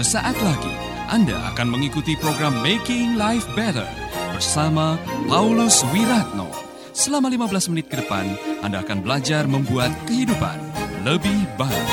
Sesaat lagi Anda akan mengikuti program Making Life Better bersama Paulus Wiratno. Selama 15 menit ke depan, Anda akan belajar membuat kehidupan lebih baik.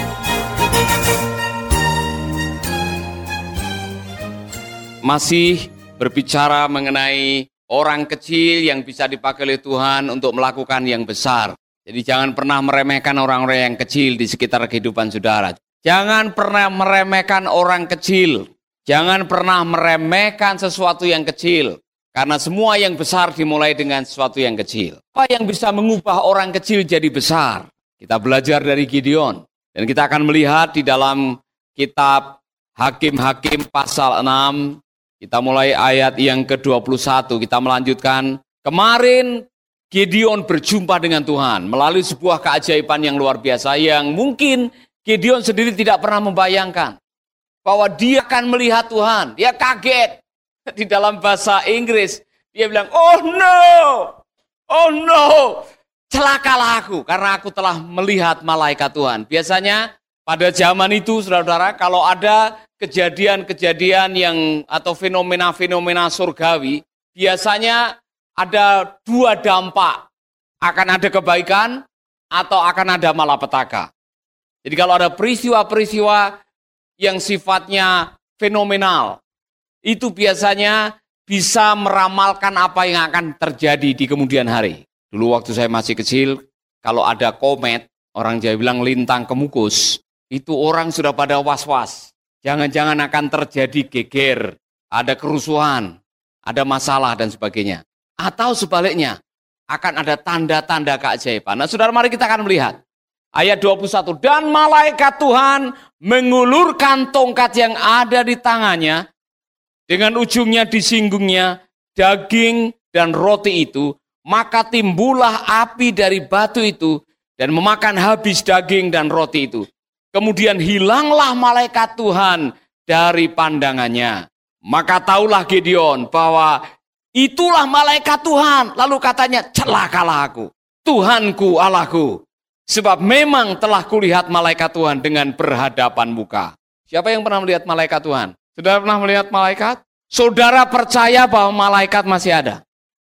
Masih berbicara mengenai orang kecil yang bisa dipakai oleh Tuhan untuk melakukan yang besar. Jadi jangan pernah meremehkan orang-orang yang kecil di sekitar kehidupan saudara. Jangan pernah meremehkan orang kecil. Jangan pernah meremehkan sesuatu yang kecil. Karena semua yang besar dimulai dengan sesuatu yang kecil. Apa yang bisa mengubah orang kecil jadi besar? Kita belajar dari Gideon. Dan kita akan melihat di dalam kitab Hakim-Hakim pasal 6. Kita mulai ayat yang ke-21. Kita melanjutkan. Kemarin Gideon berjumpa dengan Tuhan melalui sebuah keajaiban yang luar biasa yang mungkin Gideon sendiri tidak pernah membayangkan bahwa dia akan melihat Tuhan. Dia kaget. Di dalam bahasa Inggris, dia bilang, oh no, oh no, celakalah aku karena aku telah melihat malaikat Tuhan. Biasanya pada zaman itu, saudara-saudara, kalau ada kejadian-kejadian yang atau fenomena-fenomena surgawi, biasanya ada dua dampak. Akan ada kebaikan atau akan ada malapetaka. Jadi kalau ada peristiwa-peristiwa yang sifatnya fenomenal, itu biasanya bisa meramalkan apa yang akan terjadi di kemudian hari. Dulu waktu saya masih kecil, kalau ada komet, orang Jawa bilang lintang kemukus, itu orang sudah pada was-was. Jangan-jangan akan terjadi geger, ada kerusuhan, ada masalah dan sebagainya. Atau sebaliknya, akan ada tanda-tanda keajaiban. Nah saudara mari kita akan melihat. Ayat 21, dan malaikat Tuhan mengulurkan tongkat yang ada di tangannya, dengan ujungnya disinggungnya daging dan roti itu, maka timbullah api dari batu itu, dan memakan habis daging dan roti itu. Kemudian hilanglah malaikat Tuhan dari pandangannya. Maka taulah Gideon bahwa itulah malaikat Tuhan. Lalu katanya, celakalah aku. Tuhanku, Allahku. Sebab memang telah kulihat malaikat Tuhan dengan berhadapan muka. Siapa yang pernah melihat malaikat Tuhan? Saudara pernah melihat malaikat? Saudara percaya bahwa malaikat masih ada?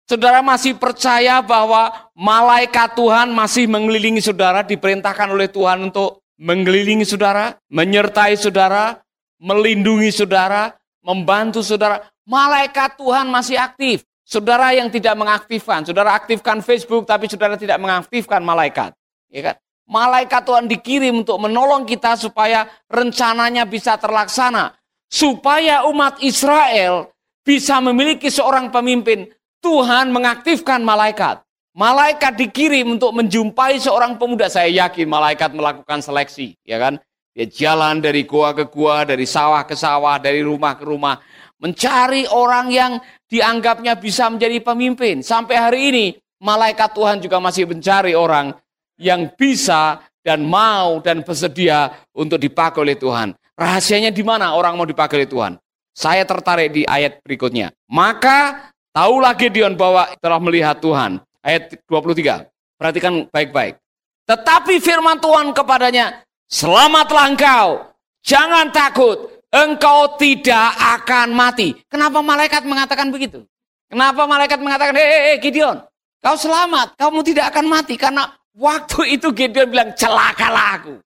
Saudara masih percaya bahwa malaikat Tuhan masih mengelilingi saudara, diperintahkan oleh Tuhan untuk mengelilingi saudara, menyertai saudara, melindungi saudara, membantu saudara. Malaikat Tuhan masih aktif. Saudara yang tidak mengaktifkan, saudara aktifkan Facebook tapi saudara tidak mengaktifkan malaikat. Ya kan? Malaikat Tuhan dikirim untuk menolong kita supaya rencananya bisa terlaksana. Supaya umat Israel bisa memiliki seorang pemimpin. Tuhan mengaktifkan malaikat. Malaikat dikirim untuk menjumpai seorang pemuda. Saya yakin malaikat melakukan seleksi. ya kan? Dia jalan dari gua ke gua, dari sawah ke sawah, dari rumah ke rumah. Mencari orang yang dianggapnya bisa menjadi pemimpin. Sampai hari ini, malaikat Tuhan juga masih mencari orang yang bisa dan mau dan bersedia untuk dipakai oleh Tuhan. Rahasianya di mana orang mau dipakai oleh Tuhan? Saya tertarik di ayat berikutnya. Maka tahulah Gideon bahwa telah melihat Tuhan. Ayat 23. Perhatikan baik-baik. Tetapi firman Tuhan kepadanya, Selamatlah engkau, jangan takut, engkau tidak akan mati. Kenapa malaikat mengatakan begitu? Kenapa malaikat mengatakan, hei, hei Gideon, kau selamat, kamu tidak akan mati. Karena Waktu itu Gideon bilang, celakalah aku.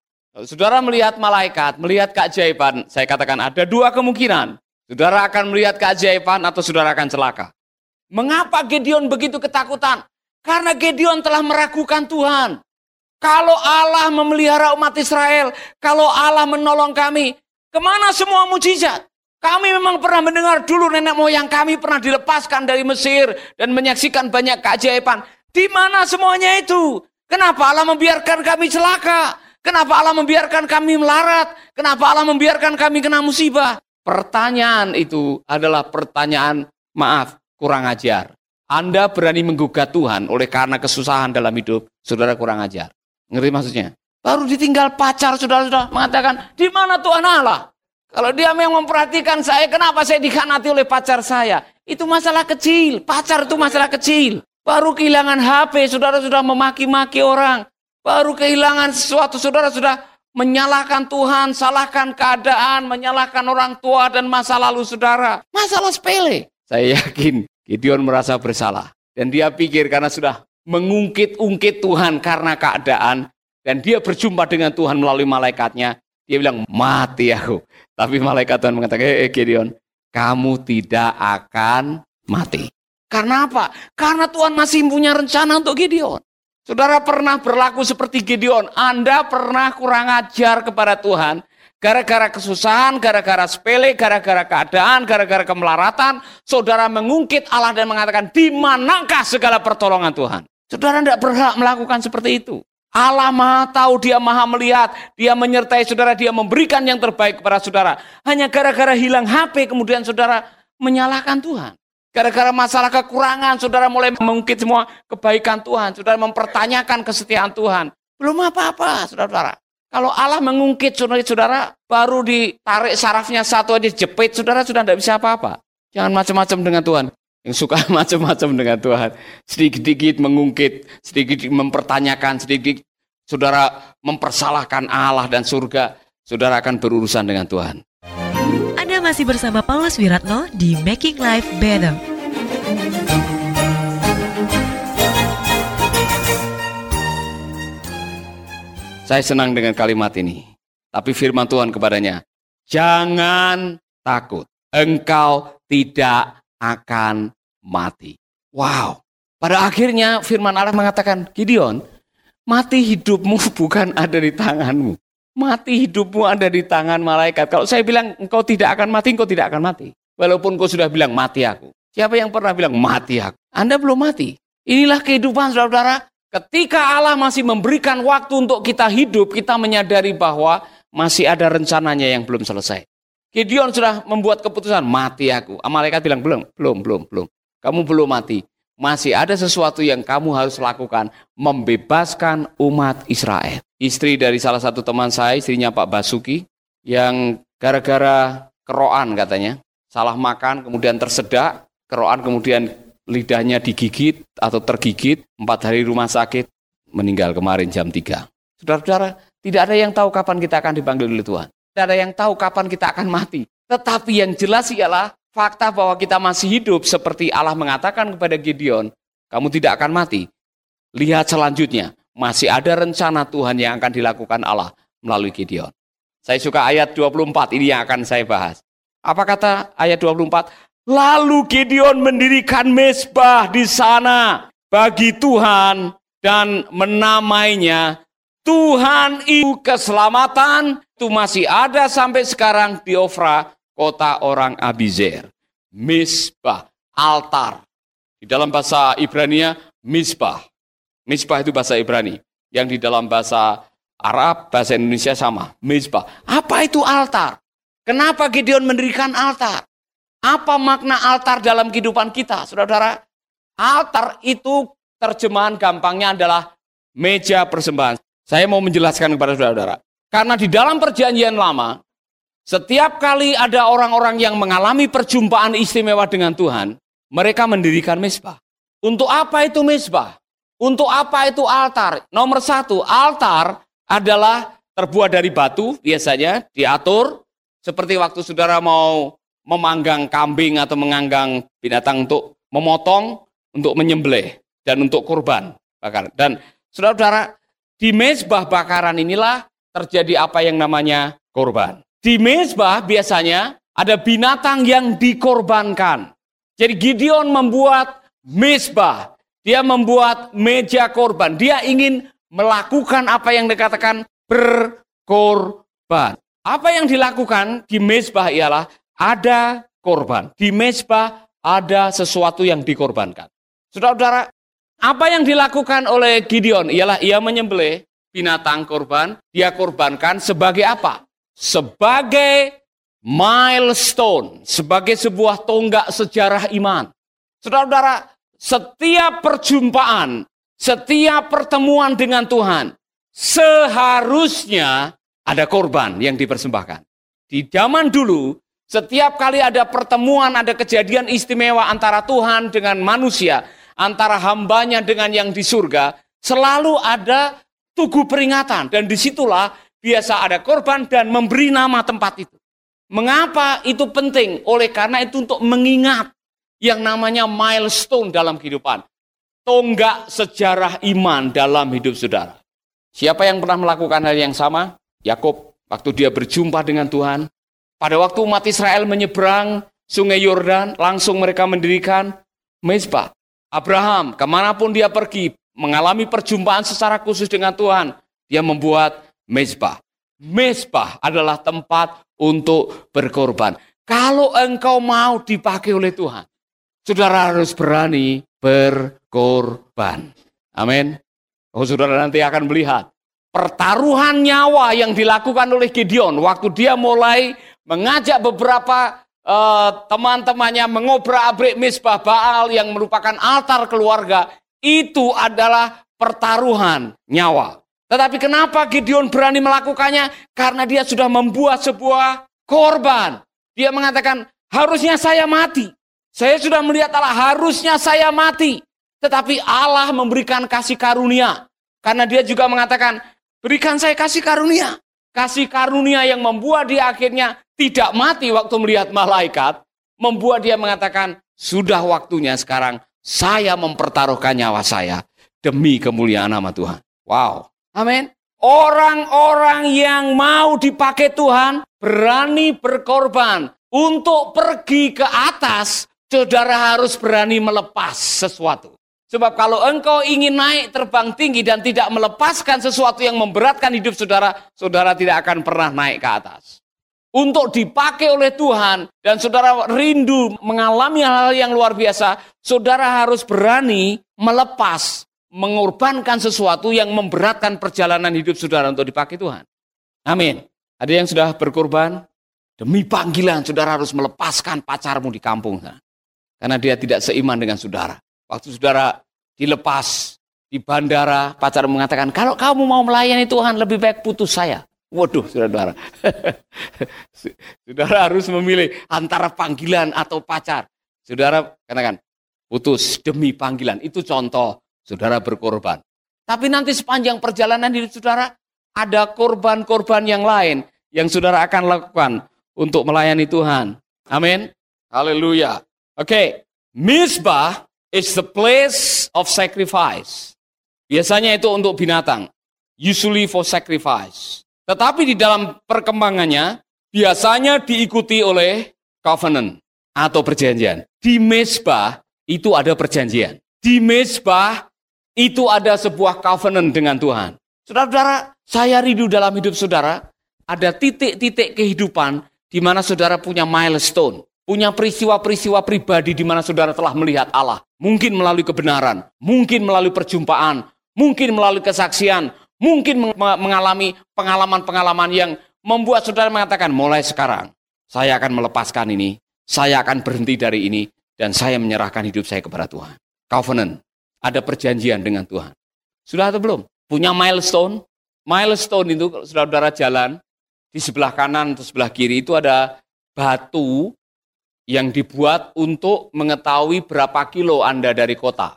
Saudara melihat malaikat, melihat keajaiban, saya katakan ada dua kemungkinan. Saudara akan melihat keajaiban atau saudara akan celaka. Mengapa Gideon begitu ketakutan? Karena Gideon telah meragukan Tuhan. Kalau Allah memelihara umat Israel, kalau Allah menolong kami, ke mana semua mujizat? Kami memang pernah mendengar dulu nenek moyang kami pernah dilepaskan dari Mesir dan menyaksikan banyak keajaiban. Di mana semuanya itu? Kenapa Allah membiarkan kami celaka? Kenapa Allah membiarkan kami melarat? Kenapa Allah membiarkan kami kena musibah? Pertanyaan itu adalah pertanyaan maaf, kurang ajar. Anda berani menggugat Tuhan oleh karena kesusahan dalam hidup, saudara kurang ajar. Ngerti maksudnya? Baru ditinggal pacar, saudara-saudara mengatakan, di mana Tuhan Allah? Kalau dia yang memperhatikan saya, kenapa saya dikhanati oleh pacar saya? Itu masalah kecil, pacar itu masalah kecil. Baru kehilangan HP, saudara sudah memaki-maki orang. Baru kehilangan sesuatu, saudara sudah menyalahkan Tuhan, salahkan keadaan, menyalahkan orang tua dan masa lalu saudara. Masalah sepele. Saya yakin Gideon merasa bersalah. Dan dia pikir karena sudah mengungkit-ungkit Tuhan karena keadaan. Dan dia berjumpa dengan Tuhan melalui malaikatnya. Dia bilang, mati aku. Tapi malaikat Tuhan mengatakan, eh, eh Gideon, kamu tidak akan mati. Karena apa? Karena Tuhan masih punya rencana untuk Gideon. Saudara pernah berlaku seperti Gideon. Anda pernah kurang ajar kepada Tuhan. Gara-gara kesusahan, gara-gara sepele, gara-gara keadaan, gara-gara kemelaratan. Saudara mengungkit Allah dan mengatakan, di manakah segala pertolongan Tuhan? Saudara tidak berhak melakukan seperti itu. Allah maha tahu, dia maha melihat, dia menyertai saudara, dia memberikan yang terbaik kepada saudara. Hanya gara-gara hilang HP kemudian saudara menyalahkan Tuhan. Gara-gara masalah kekurangan, saudara mulai mengungkit semua kebaikan Tuhan. Saudara mempertanyakan kesetiaan Tuhan. Belum apa-apa, saudara-saudara. Kalau Allah mengungkit saudara-saudara, baru ditarik sarafnya satu aja jepit, saudara sudah tidak bisa apa-apa. Jangan macam-macam dengan Tuhan. Yang suka macam-macam dengan Tuhan. Sedikit-sedikit mengungkit, sedikit mempertanyakan, sedikit saudara mempersalahkan Allah dan surga. Saudara akan berurusan dengan Tuhan. Masih bersama Paulus Wiratno di Making Life Better. Saya senang dengan kalimat ini. Tapi firman Tuhan kepadanya, jangan takut, engkau tidak akan mati. Wow. Pada akhirnya firman Allah mengatakan, Gideon, mati hidupmu bukan ada di tanganmu. Mati hidupmu ada di tangan malaikat. Kalau saya bilang engkau tidak akan mati, engkau tidak akan mati. Walaupun kau sudah bilang mati aku. Siapa yang pernah bilang mati aku? Anda belum mati. Inilah kehidupan saudara-saudara. Ketika Allah masih memberikan waktu untuk kita hidup, kita menyadari bahwa masih ada rencananya yang belum selesai. Gideon sudah membuat keputusan, mati aku. Malaikat bilang, belum, belum, belum, belum. Kamu belum mati. Masih ada sesuatu yang kamu harus lakukan, membebaskan umat Israel istri dari salah satu teman saya, istrinya Pak Basuki, yang gara-gara keroan katanya, salah makan, kemudian tersedak, keroan kemudian lidahnya digigit atau tergigit, empat hari rumah sakit, meninggal kemarin jam 3. Saudara-saudara, tidak ada yang tahu kapan kita akan dipanggil oleh Tuhan. Tidak ada yang tahu kapan kita akan mati. Tetapi yang jelas ialah fakta bahwa kita masih hidup seperti Allah mengatakan kepada Gideon, kamu tidak akan mati. Lihat selanjutnya, masih ada rencana Tuhan yang akan dilakukan Allah melalui Gideon. Saya suka ayat 24, ini yang akan saya bahas. Apa kata ayat 24? Lalu Gideon mendirikan mesbah di sana bagi Tuhan dan menamainya Tuhan itu keselamatan itu masih ada sampai sekarang di Ofra, kota orang Abizer. Misbah, altar. Di dalam bahasa Ibrania, misbah. Misbah itu bahasa Ibrani. Yang di dalam bahasa Arab, bahasa Indonesia sama. Misbah. Apa itu altar? Kenapa Gideon mendirikan altar? Apa makna altar dalam kehidupan kita, saudara-saudara? Altar itu terjemahan gampangnya adalah meja persembahan. Saya mau menjelaskan kepada saudara-saudara. Karena di dalam perjanjian lama, setiap kali ada orang-orang yang mengalami perjumpaan istimewa dengan Tuhan, mereka mendirikan mesbah. Untuk apa itu mesbah? Untuk apa itu altar? Nomor satu, altar adalah terbuat dari batu, biasanya diatur seperti waktu saudara mau memanggang kambing atau menganggang binatang untuk memotong, untuk menyembelih, dan untuk kurban. Bakar. Dan saudara-saudara, di mezbah bakaran inilah terjadi apa yang namanya korban. Di mezbah biasanya ada binatang yang dikorbankan. Jadi Gideon membuat mezbah dia membuat meja korban. Dia ingin melakukan apa yang dikatakan berkorban. Apa yang dilakukan di mesbah ialah ada korban. Di mesbah ada sesuatu yang dikorbankan. Saudara-saudara, apa yang dilakukan oleh Gideon ialah ia menyembelih binatang korban. Dia korbankan sebagai apa? Sebagai milestone, sebagai sebuah tonggak sejarah iman. Saudara-saudara, setiap perjumpaan, setiap pertemuan dengan Tuhan, seharusnya ada korban yang dipersembahkan. Di zaman dulu, setiap kali ada pertemuan, ada kejadian istimewa antara Tuhan dengan manusia, antara hambanya dengan yang di surga, selalu ada tugu peringatan. Dan di situlah biasa ada korban dan memberi nama tempat itu. Mengapa itu penting? Oleh karena itu untuk mengingat yang namanya milestone dalam kehidupan. Tonggak sejarah iman dalam hidup saudara. Siapa yang pernah melakukan hal yang sama? Yakub waktu dia berjumpa dengan Tuhan. Pada waktu umat Israel menyeberang sungai Yordan, langsung mereka mendirikan Mezbah. Abraham, ke mana pun dia pergi, mengalami perjumpaan secara khusus dengan Tuhan, dia membuat mezbah. Mezbah adalah tempat untuk berkorban. Kalau engkau mau dipakai oleh Tuhan, saudara harus berani berkorban. Amin. Oh, saudara nanti akan melihat pertaruhan nyawa yang dilakukan oleh Gideon waktu dia mulai mengajak beberapa uh, teman-temannya mengobrak-abrik misbah Baal yang merupakan altar keluarga itu adalah pertaruhan nyawa. Tetapi kenapa Gideon berani melakukannya? Karena dia sudah membuat sebuah korban. Dia mengatakan, harusnya saya mati. Saya sudah melihat Allah, harusnya saya mati. Tetapi Allah memberikan kasih karunia. Karena dia juga mengatakan, berikan saya kasih karunia. Kasih karunia yang membuat dia akhirnya tidak mati waktu melihat malaikat. Membuat dia mengatakan, sudah waktunya sekarang saya mempertaruhkan nyawa saya demi kemuliaan nama Tuhan. Wow. Amin. Orang-orang yang mau dipakai Tuhan berani berkorban untuk pergi ke atas. Saudara harus berani melepas sesuatu. Sebab kalau engkau ingin naik terbang tinggi dan tidak melepaskan sesuatu yang memberatkan hidup saudara, saudara tidak akan pernah naik ke atas untuk dipakai oleh Tuhan dan saudara rindu mengalami hal-hal yang luar biasa, saudara harus berani melepas, mengorbankan sesuatu yang memberatkan perjalanan hidup saudara untuk dipakai Tuhan. Amin. Ada yang sudah berkorban? Demi panggilan, saudara harus melepaskan pacarmu di kampung. Karena dia tidak seiman dengan saudara. Waktu saudara dilepas di bandara, pacar mengatakan, kalau kamu mau melayani Tuhan, lebih baik putus saya. Waduh, saudara. saudara harus memilih antara panggilan atau pacar. Saudara katakan, putus demi panggilan. Itu contoh saudara berkorban. Tapi nanti sepanjang perjalanan hidup saudara, ada korban-korban yang lain yang saudara akan lakukan untuk melayani Tuhan. Amin. Haleluya. Oke, okay. Misbah is the place of sacrifice. Biasanya itu untuk binatang. Usually for sacrifice. Tetapi di dalam perkembangannya biasanya diikuti oleh covenant atau perjanjian. Di mesbah itu ada perjanjian. Di mesbah itu ada sebuah covenant dengan Tuhan. Saudara-saudara, saya rindu dalam hidup saudara ada titik-titik kehidupan di mana saudara punya milestone, punya peristiwa-peristiwa pribadi di mana saudara telah melihat Allah. Mungkin melalui kebenaran, mungkin melalui perjumpaan, mungkin melalui kesaksian, mungkin mengalami pengalaman-pengalaman yang membuat saudara mengatakan, mulai sekarang saya akan melepaskan ini, saya akan berhenti dari ini, dan saya menyerahkan hidup saya kepada Tuhan. Covenant, ada perjanjian dengan Tuhan. Sudah atau belum? Punya milestone? Milestone itu saudara-saudara jalan, di sebelah kanan atau sebelah kiri itu ada batu yang dibuat untuk mengetahui berapa kilo Anda dari kota.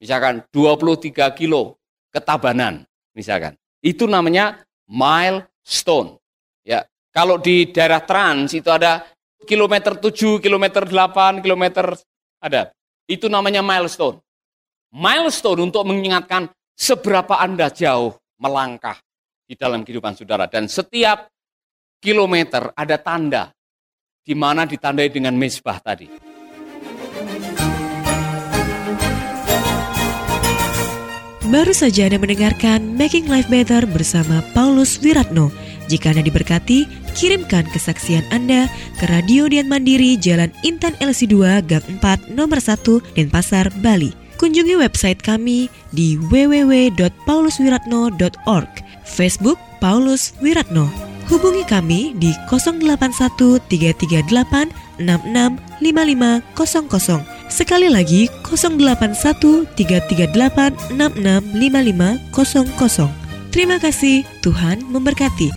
Misalkan 23 kilo ketabanan misalkan. Itu namanya milestone. Ya, kalau di daerah Trans itu ada kilometer 7, kilometer 8, kilometer ada. Itu namanya milestone. Milestone untuk mengingatkan seberapa Anda jauh melangkah di dalam kehidupan saudara. Dan setiap kilometer ada tanda di mana ditandai dengan mesbah tadi. Baru saja Anda mendengarkan Making Life Better bersama Paulus Wiratno. Jika Anda diberkati, kirimkan kesaksian Anda ke Radio Dian Mandiri Jalan Intan LC2 Gang 4 Nomor 1 Denpasar, Bali. Kunjungi website kami di www.pauluswiratno.org, Facebook Paulus Wiratno. Hubungi kami di 081 338 665500 Sekali lagi 081 338 665500. Terima kasih, Tuhan memberkati.